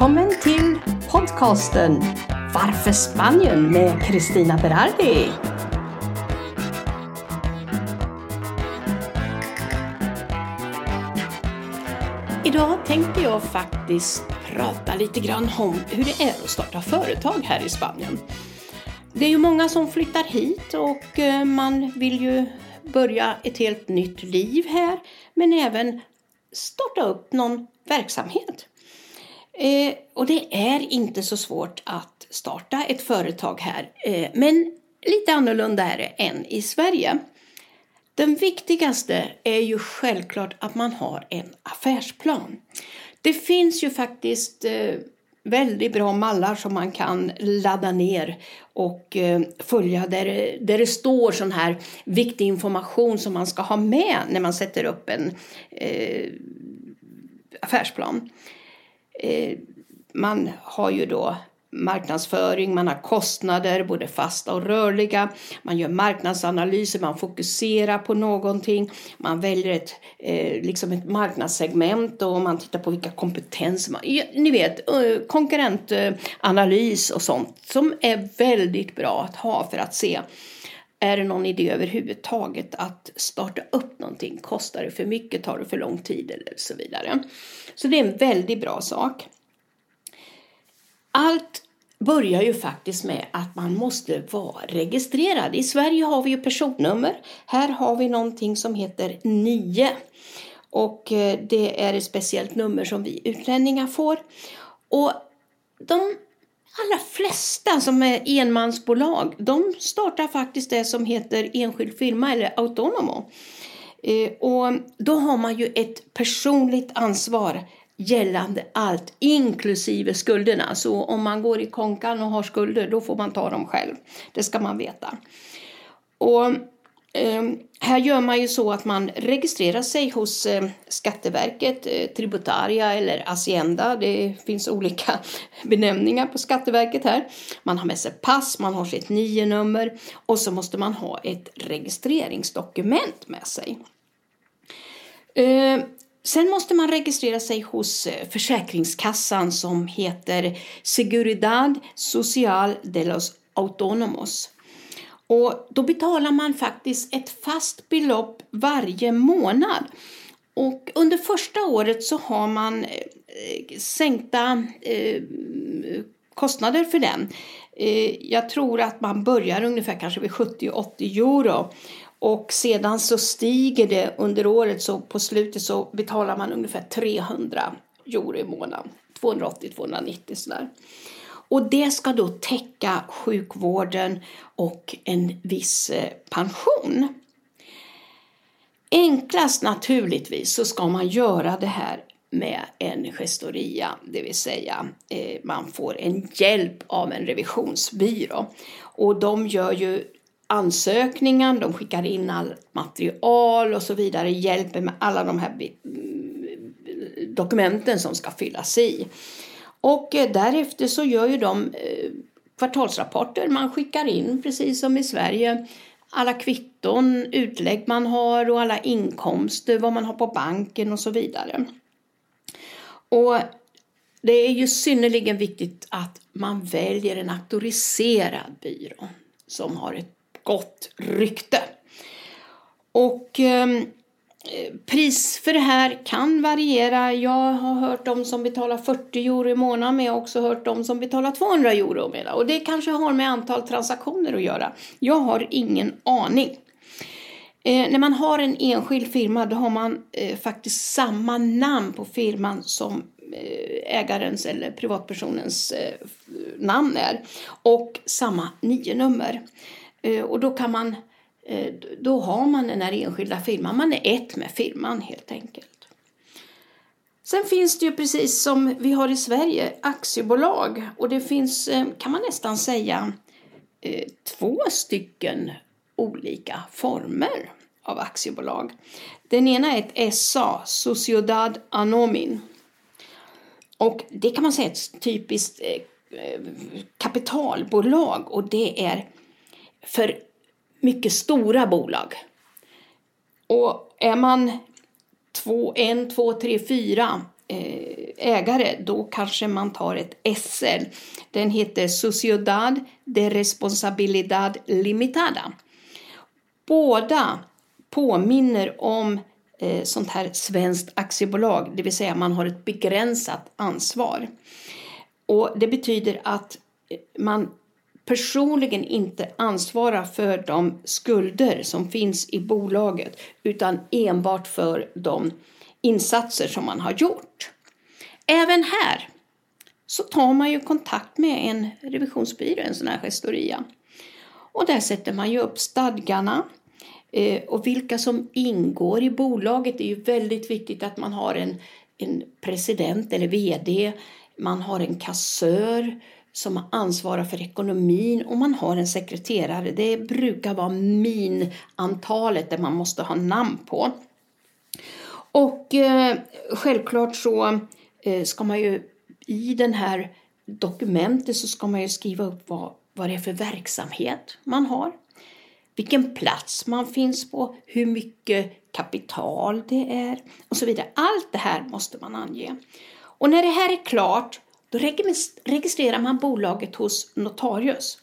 Välkommen till podcasten Varför Spanien med Kristina Berardi. Idag tänkte jag faktiskt prata lite grann om hur det är att starta företag här i Spanien. Det är ju många som flyttar hit och eh, man vill ju börja ett helt nytt liv här men även starta upp någon verksamhet. Eh, och det är inte så svårt att starta ett företag här, eh, men lite annorlunda är det än i Sverige. Den viktigaste är ju självklart att man har en affärsplan. Det finns ju faktiskt eh, väldigt bra mallar som man kan ladda ner och eh, följa där det, där det står sån här viktig information som man ska ha med när man sätter upp en eh, affärsplan. Eh, man har ju då marknadsföring, man har kostnader, både fasta och rörliga. Man gör marknadsanalyser, man fokuserar på någonting. Man väljer ett, eh, liksom ett marknadssegment och man tittar på vilka kompetenser man... Ni vet, eh, konkurrentanalys och sånt som är väldigt bra att ha för att se är det någon idé överhuvudtaget att starta upp någonting? Kostar det för mycket? Tar det för lång tid? Eller så vidare. Så det är en väldigt bra sak. Allt börjar ju faktiskt med att man måste vara registrerad. I Sverige har vi ju personnummer. Här har vi någonting som heter 9. Och eh, det är ett speciellt nummer som vi utlänningar får. Och de allra flesta som är enmansbolag, de startar faktiskt det som heter enskild firma eller autonomo. Eh, och då har man ju ett personligt ansvar gällande allt, inklusive skulderna. Så om man går i konkan och har skulder, då får man ta dem själv. Det ska man veta. Och Ehm, här gör man ju så att man registrerar sig hos eh, Skatteverket, eh, Tributaria eller Hacienda. Det finns olika benämningar på Skatteverket här. Man har med sig pass, man har sitt NIE-nummer och så måste man ha ett registreringsdokument med sig. Eh, Sen måste man registrera sig hos eh, Försäkringskassan som heter Seguridad Social de los Autonomos. Och då betalar man faktiskt ett fast belopp varje månad. Och under första året så har man eh, sänkta eh, kostnader för den. Eh, jag tror att man börjar ungefär kanske vid 70-80 euro. Och sedan så stiger det under året så på slutet så betalar man ungefär 300 euro i månaden. 280-290 sådär. Och det ska då täcka sjukvården och en viss eh, pension. Enklast naturligtvis så ska man göra det här med en gestoria, det vill säga eh, man får en hjälp av en revisionsbyrå. Och de gör ju ansökningen, de skickar in allt material och så vidare, hjälper med alla de här mm, dokumenten som ska fyllas i. Och eh, därefter så gör ju de eh, kvartalsrapporter man skickar in, precis som i Sverige. Alla kvitton, utlägg man har och alla inkomster, vad man har på banken och så vidare. Och det är ju synnerligen viktigt att man väljer en auktoriserad byrå som har ett gott rykte. Och eh, Eh, pris för det här kan variera. Jag har hört de som betalar 40 euro i månaden men jag har också hört de som betalar 200 euro i månaden. Och det kanske har med antal transaktioner att göra. Jag har ingen aning. Eh, när man har en enskild firma då har man eh, faktiskt samma namn på firman som eh, ägarens eller privatpersonens eh, namn är och samma NIE-nummer. Eh, och då kan man, eh, Eh, då har man den här enskilda firman, man är ett med firman helt enkelt. Sen finns det ju precis som vi har i Sverige aktiebolag och det finns, eh, kan man nästan säga, eh, två stycken olika former av aktiebolag. Den ena är ett SA, Sociedad Anomin. Och det kan man säga är ett typiskt kapitalbolag och det är för mycket stora bolag. Och är man två, en, två, tre, fyra eh, ägare, då kanske man tar ett SL. Den heter Sociedad de Responsabilidad Limitada. Båda påminner om eh, sånt här svenskt aktiebolag, det vill säga man har ett begränsat ansvar. Och det betyder att man personligen inte ansvarar för de skulder som finns i bolaget utan enbart för de insatser som man har gjort. Även här så tar man ju kontakt med en revisionsbyrå, en sån här gestoria. Och där sätter man ju upp stadgarna eh, och vilka som ingår i bolaget. Det är ju väldigt viktigt att man har en, en president eller VD, man har en kassör som ansvarar för ekonomin och man har en sekreterare. Det brukar vara min-antalet där man måste ha namn på. Och eh, självklart så eh, ska man ju i den här dokumentet så ska man ju skriva upp vad, vad det är för verksamhet man har. Vilken plats man finns på, hur mycket kapital det är och så vidare. Allt det här måste man ange. Och när det här är klart då registrerar man bolaget hos notarius.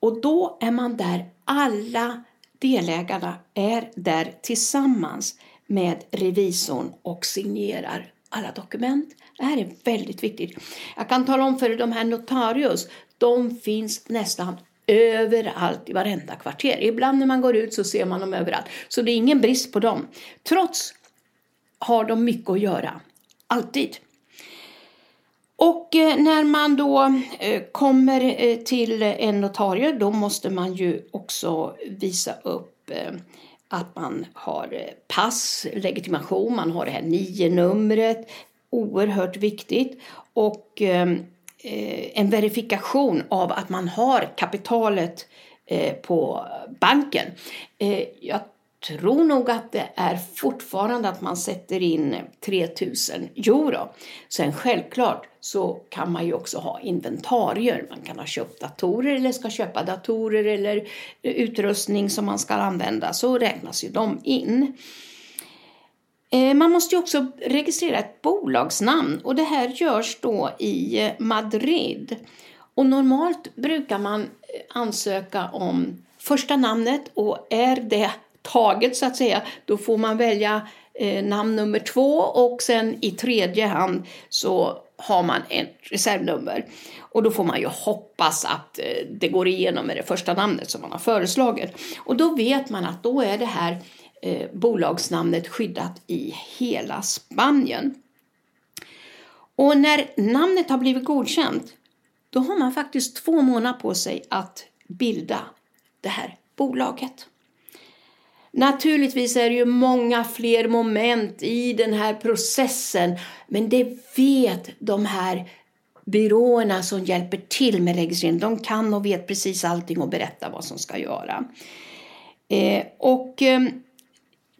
Och då är man där, alla delägarna är där tillsammans med revisorn och signerar alla dokument. Det här är väldigt viktigt. Jag kan tala om för de här notarius, de finns nästan överallt i varenda kvarter. Ibland när man går ut så ser man dem överallt. Så det är ingen brist på dem. Trots har de mycket att göra. Alltid. Och eh, när man då eh, kommer eh, till en notarie då måste man ju också visa upp att man har pass, legitimation, man har det här nio-numret, oerhört viktigt. Och ehm, en verifikation av att man har kapitalet på banken. Jag tror nog att det är fortfarande att man sätter in 3000 euro. Sen självklart så kan man ju också ha inventarier. Man kan ha köpt datorer eller ska köpa datorer eller utrustning som man ska använda. Så räknas ju de in. Eh, man måste ju också registrera ett bolagsnamn och det här görs då i Madrid. Och normalt brukar man eh, ansöka om första namnet och är det taget så att säga, då får man välja eh, namn nummer två och sen i tredje hand så har man ett reservnummer. Och då får man ju hoppas att eh, det går igenom med det första namnet som man har föreslagit. Och då vet man att då är det här eh, bolagsnamnet skyddat i hela Spanien. Och när namnet har blivit godkänt då har man faktiskt två månader på sig att bilda det här bolaget. Naturligtvis är det ju många fler moment i den här processen, men det vet de här byråerna som hjälper till med registrering. De kan och vet precis allting och berättar vad som ska göra. Eh, och eh,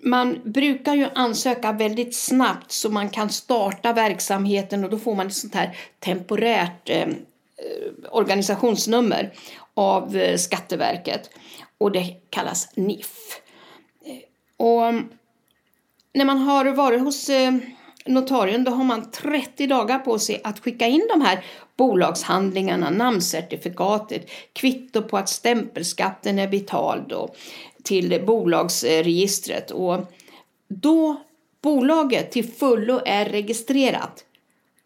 man brukar ju ansöka väldigt snabbt så man kan starta verksamheten och då får man ett sånt här temporärt ehm, eh, organisationsnummer av eh, Skatteverket och det kallas NIF. Och när man har varit hos eh, notarien då har man 30 dagar på sig att skicka in de här bolagshandlingarna, namncertifikatet, kvitto på att stämpelskatten är betald och till bolagsregistret. Och då bolaget till fullo är registrerat,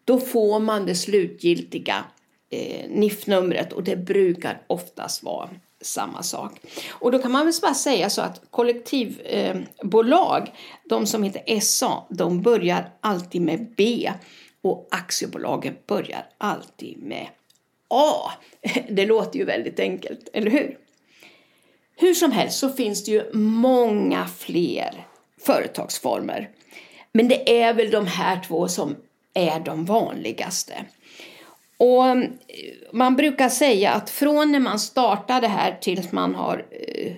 då får man det slutgiltiga eh, NIF-numret och det brukar oftast vara samma sak. Och då kan man väl bara säga så att kollektivbolag, de som heter SA, de börjar alltid med B och aktiebolagen börjar alltid med A. Det låter ju väldigt enkelt, eller hur? Hur som helst så finns det ju många fler företagsformer. Men det är väl de här två som är de vanligaste. Och man brukar säga att från när man startar det här tills man har eh,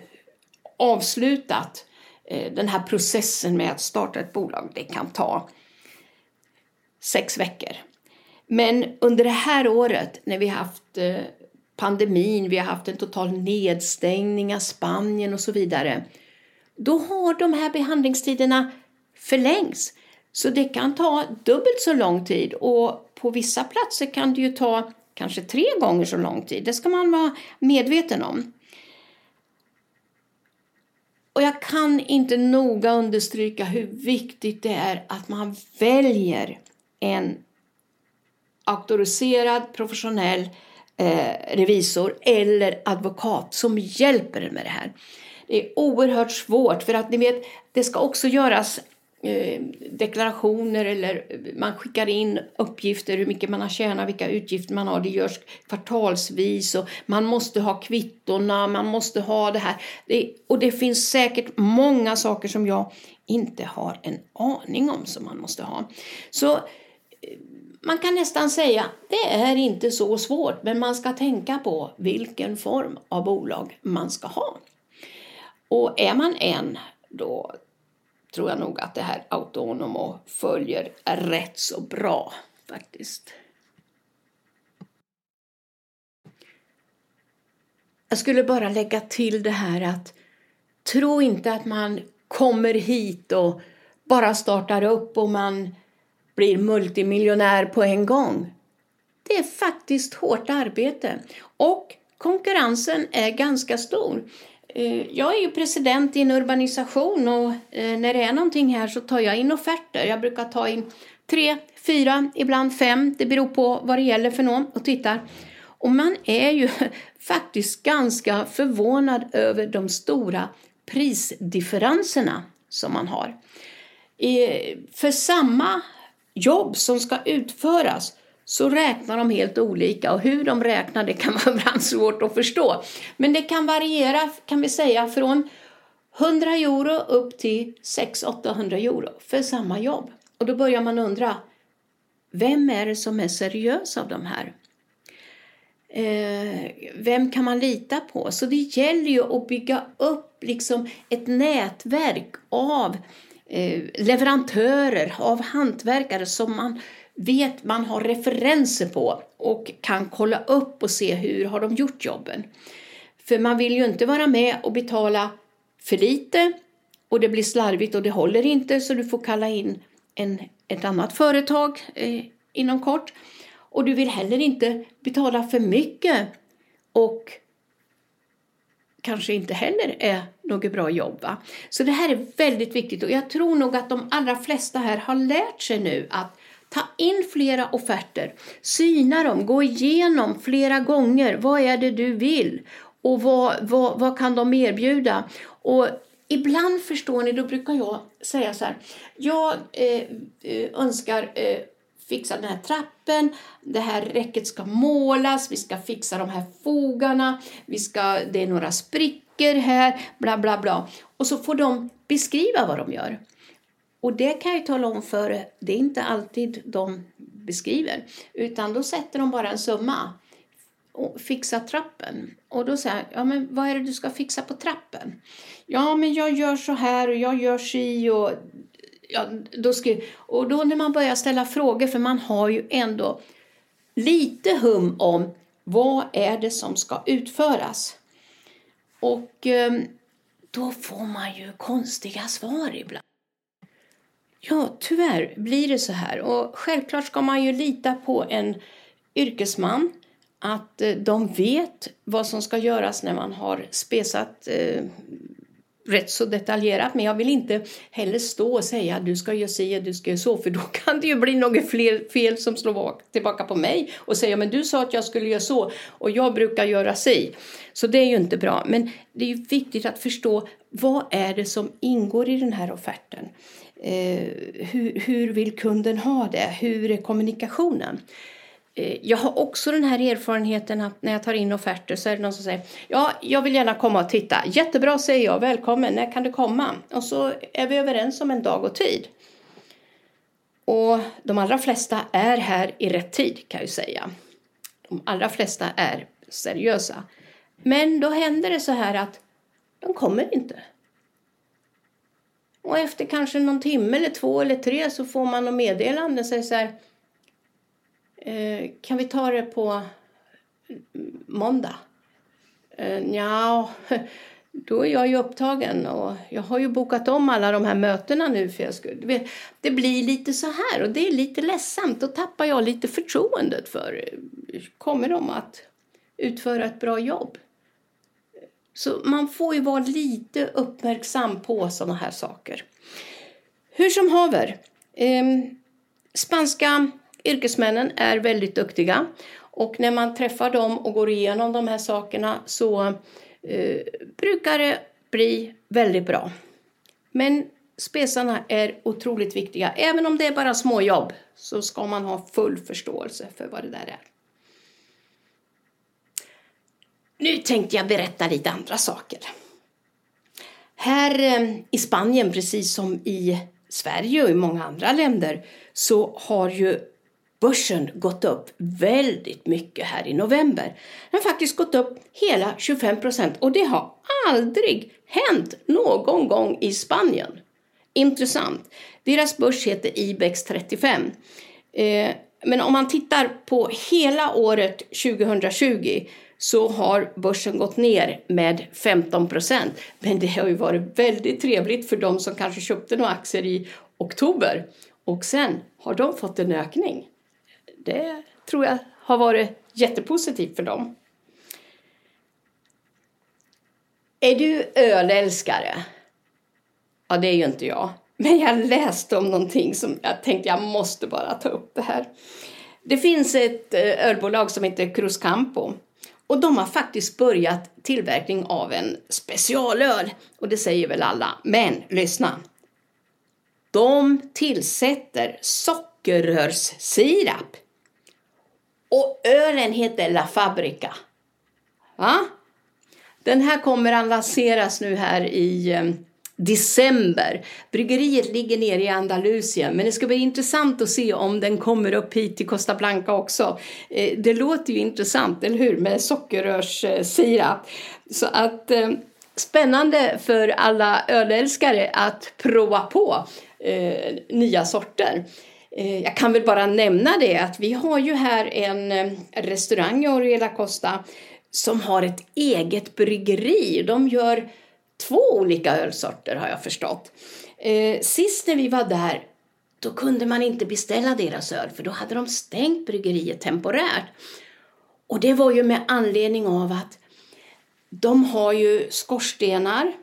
avslutat eh, den här processen med att starta ett bolag, det kan ta sex veckor. Men under det här året när vi har haft eh, pandemin, vi har haft en total nedstängning av Spanien och så vidare, då har de här behandlingstiderna förlängts. Så det kan ta dubbelt så lång tid och på vissa platser kan det ju ta kanske tre gånger så lång tid. Det ska man vara medveten om. Och jag kan inte noga understryka hur viktigt det är att man väljer en auktoriserad professionell eh, revisor eller advokat som hjälper en med det här. Det är oerhört svårt för att ni vet, det ska också göras eh, deklarationer eller man skickar in uppgifter hur mycket man har tjänat, vilka utgifter man har. Det görs kvartalsvis och man måste ha kvittona, man måste ha det här. Det, och det finns säkert många saker som jag inte har en aning om som man måste ha. Så eh, man kan nästan säga det är inte så svårt, men man ska tänka på vilken form av bolag man ska ha. Och är man en, då tror jag nog att det här Autonomo följer rätt så bra faktiskt. Jag skulle bara lägga till det här att tro inte att man kommer hit och bara startar upp och man blir multimiljonär på en gång. Det är faktiskt hårt arbete och konkurrensen är ganska stor. Eh, jag är ju president i en urbanisation och eh, när det är någonting här så tar jag in offerter. Jag brukar ta in tre, fyra, ibland fem. Det beror på vad det gäller för någon och tittar. Och man är ju faktiskt ganska förvånad över de stora prisdifferenserna som man har. Eh, för samma jobb som ska utföras så räknar de helt olika och hur de räknar det kan vara ibland svårt att förstå. Men det kan variera kan vi säga från 100 euro upp till 600-800 euro för samma jobb. Och då börjar man undra, vem är det som är seriös av de här? Eh, vem kan man lita på? Så det gäller ju att bygga upp liksom ett nätverk av eh, leverantörer, av hantverkare som man vet man har referenser på och kan kolla upp och se hur har de gjort jobben. För man vill ju inte vara med och betala för lite och det blir slarvigt och det håller inte så du får kalla in en, ett annat företag eh, inom kort. Och du vill heller inte betala för mycket och kanske inte heller är något bra jobb. Va? Så det här är väldigt viktigt och jag tror nog att de allra flesta här har lärt sig nu att Ta in flera offerter, syna dem, gå igenom flera gånger. Vad är det du vill? Och vad, vad, vad kan de erbjuda? Och ibland förstår ni, då brukar jag säga så här. Jag eh, eh, önskar eh, fixa den här trappen, det här räcket ska målas, vi ska fixa de här fogarna, vi ska, det är några sprickor här, bla bla bla. Och så får de beskriva vad de gör. Och det kan jag tala om för det är inte alltid de beskriver. Utan då sätter de bara en summa. Och fixa trappen. Och då säger jag, ja men vad är det du ska fixa på trappen? Ja men jag gör så här och jag gör si och ja, då ska, och då när man börjar ställa frågor, för man har ju ändå lite hum om vad är det som ska utföras. Och ehm, då får man ju konstiga svar ibland. Ja, tyvärr blir det så här. Och självklart ska man ju lita på en yrkesman. Att eh, de vet vad som ska göras när man har spesat eh, rätt så detaljerat. Men jag vill inte heller stå och säga du ska göra si och du ska göra så. För då kan det ju bli något fler fel som slår tillbaka på mig. Och säga men du sa att jag skulle göra så och jag brukar göra si. Så det är ju inte bra. Men det är ju viktigt att förstå vad är det som ingår i den här offerten. Eh, hur, hur vill kunden ha det? Hur är kommunikationen? Eh, jag har också den här erfarenheten att när jag tar in offerter så är det någon som säger Ja, jag vill gärna komma och titta. Jättebra säger jag, välkommen, när kan du komma? Och så är vi överens om en dag och tid. Och de allra flesta är här i rätt tid kan jag säga. De allra flesta är seriösa. Men då händer det så här att de kommer inte. Och efter kanske någon timme eller två eller tre så får man något meddelande och säger så här. Eh, kan vi ta det på måndag? Eh, ja, då är jag ju upptagen och jag har ju bokat om alla de här mötena nu för jag skulle, det blir lite så här och det är lite ledsamt. Då tappar jag lite förtroendet för eh, kommer de att utföra ett bra jobb? Så man får ju vara lite uppmärksam på sådana här saker. Hur som haver, eh, spanska yrkesmännen är väldigt duktiga och när man träffar dem och går igenom de här sakerna så eh, brukar det bli väldigt bra. Men spesarna är otroligt viktiga. Även om det är bara småjobb så ska man ha full förståelse för vad det där är. Nu tänkte jag berätta lite andra saker. Här eh, i Spanien, precis som i Sverige och i många andra länder, så har ju börsen gått upp väldigt mycket här i november. Den har faktiskt gått upp hela 25 procent och det har aldrig hänt någon gång i Spanien. Intressant. Deras börs heter Ibex 35. Eh, men om man tittar på hela året 2020 så har börsen gått ner med 15 procent. Men det har ju varit väldigt trevligt för de som kanske köpte några aktier i oktober och sen har de fått en ökning. Det tror jag har varit jättepositivt för dem. Är du ölälskare? Ja, det är ju inte jag. Men jag läste om någonting som jag tänkte jag måste bara ta upp det här. Det finns ett eh, ölbolag som heter Cruz Campo och de har faktiskt börjat tillverkning av en specialöl. Och det säger väl alla. Men lyssna. De tillsätter sockerrörssirap. Och ölen heter La Fabrica. Va? Den här kommer att lanseras nu här i eh, december. Bryggeriet ligger nere i Andalusien men det ska bli intressant att se om den kommer upp hit till Costa Blanca också. Eh, det låter ju intressant, eller hur, med sockerrörssirap. Så att eh, spännande för alla ölälskare att prova på eh, nya sorter. Jag kan väl bara nämna det att vi har ju här en restaurang i Oriela Costa som har ett eget bryggeri. De gör två olika ölsorter har jag förstått. Eh, sist när vi var där då kunde man inte beställa deras öl för då hade de stängt bryggeriet temporärt. Och det var ju med anledning av att de har ju skorstenar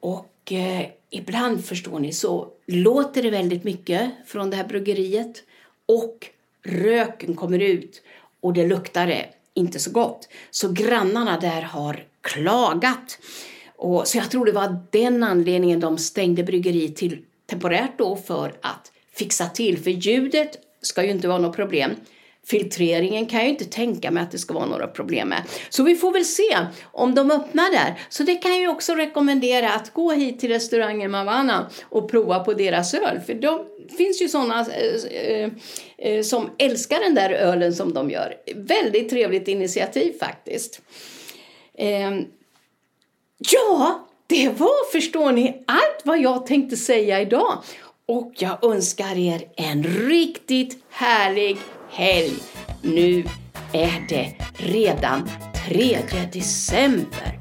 och eh, ibland förstår ni så låter det väldigt mycket från det här bryggeriet och röken kommer ut och det luktar det inte så gott. Så grannarna där har klagat. Och, så jag tror det var den anledningen de stängde bryggeriet till temporärt då för att fixa till. För ljudet ska ju inte vara något problem. Filtreringen kan jag inte tänka mig att det ska vara några problem med. Så vi får väl se om de öppnar där. Så det kan jag också rekommendera att gå hit till restaurangen Mavana och prova på deras öl. För de finns ju sådana eh, eh, eh, som älskar den där ölen som de gör. Väldigt trevligt initiativ faktiskt. Eh, Ja, det var, förstår ni, allt vad jag tänkte säga idag. Och jag önskar er en riktigt härlig helg. Nu är det redan 3 december.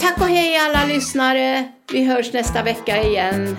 Tack och hej alla lyssnare. Vi hörs nästa vecka igen.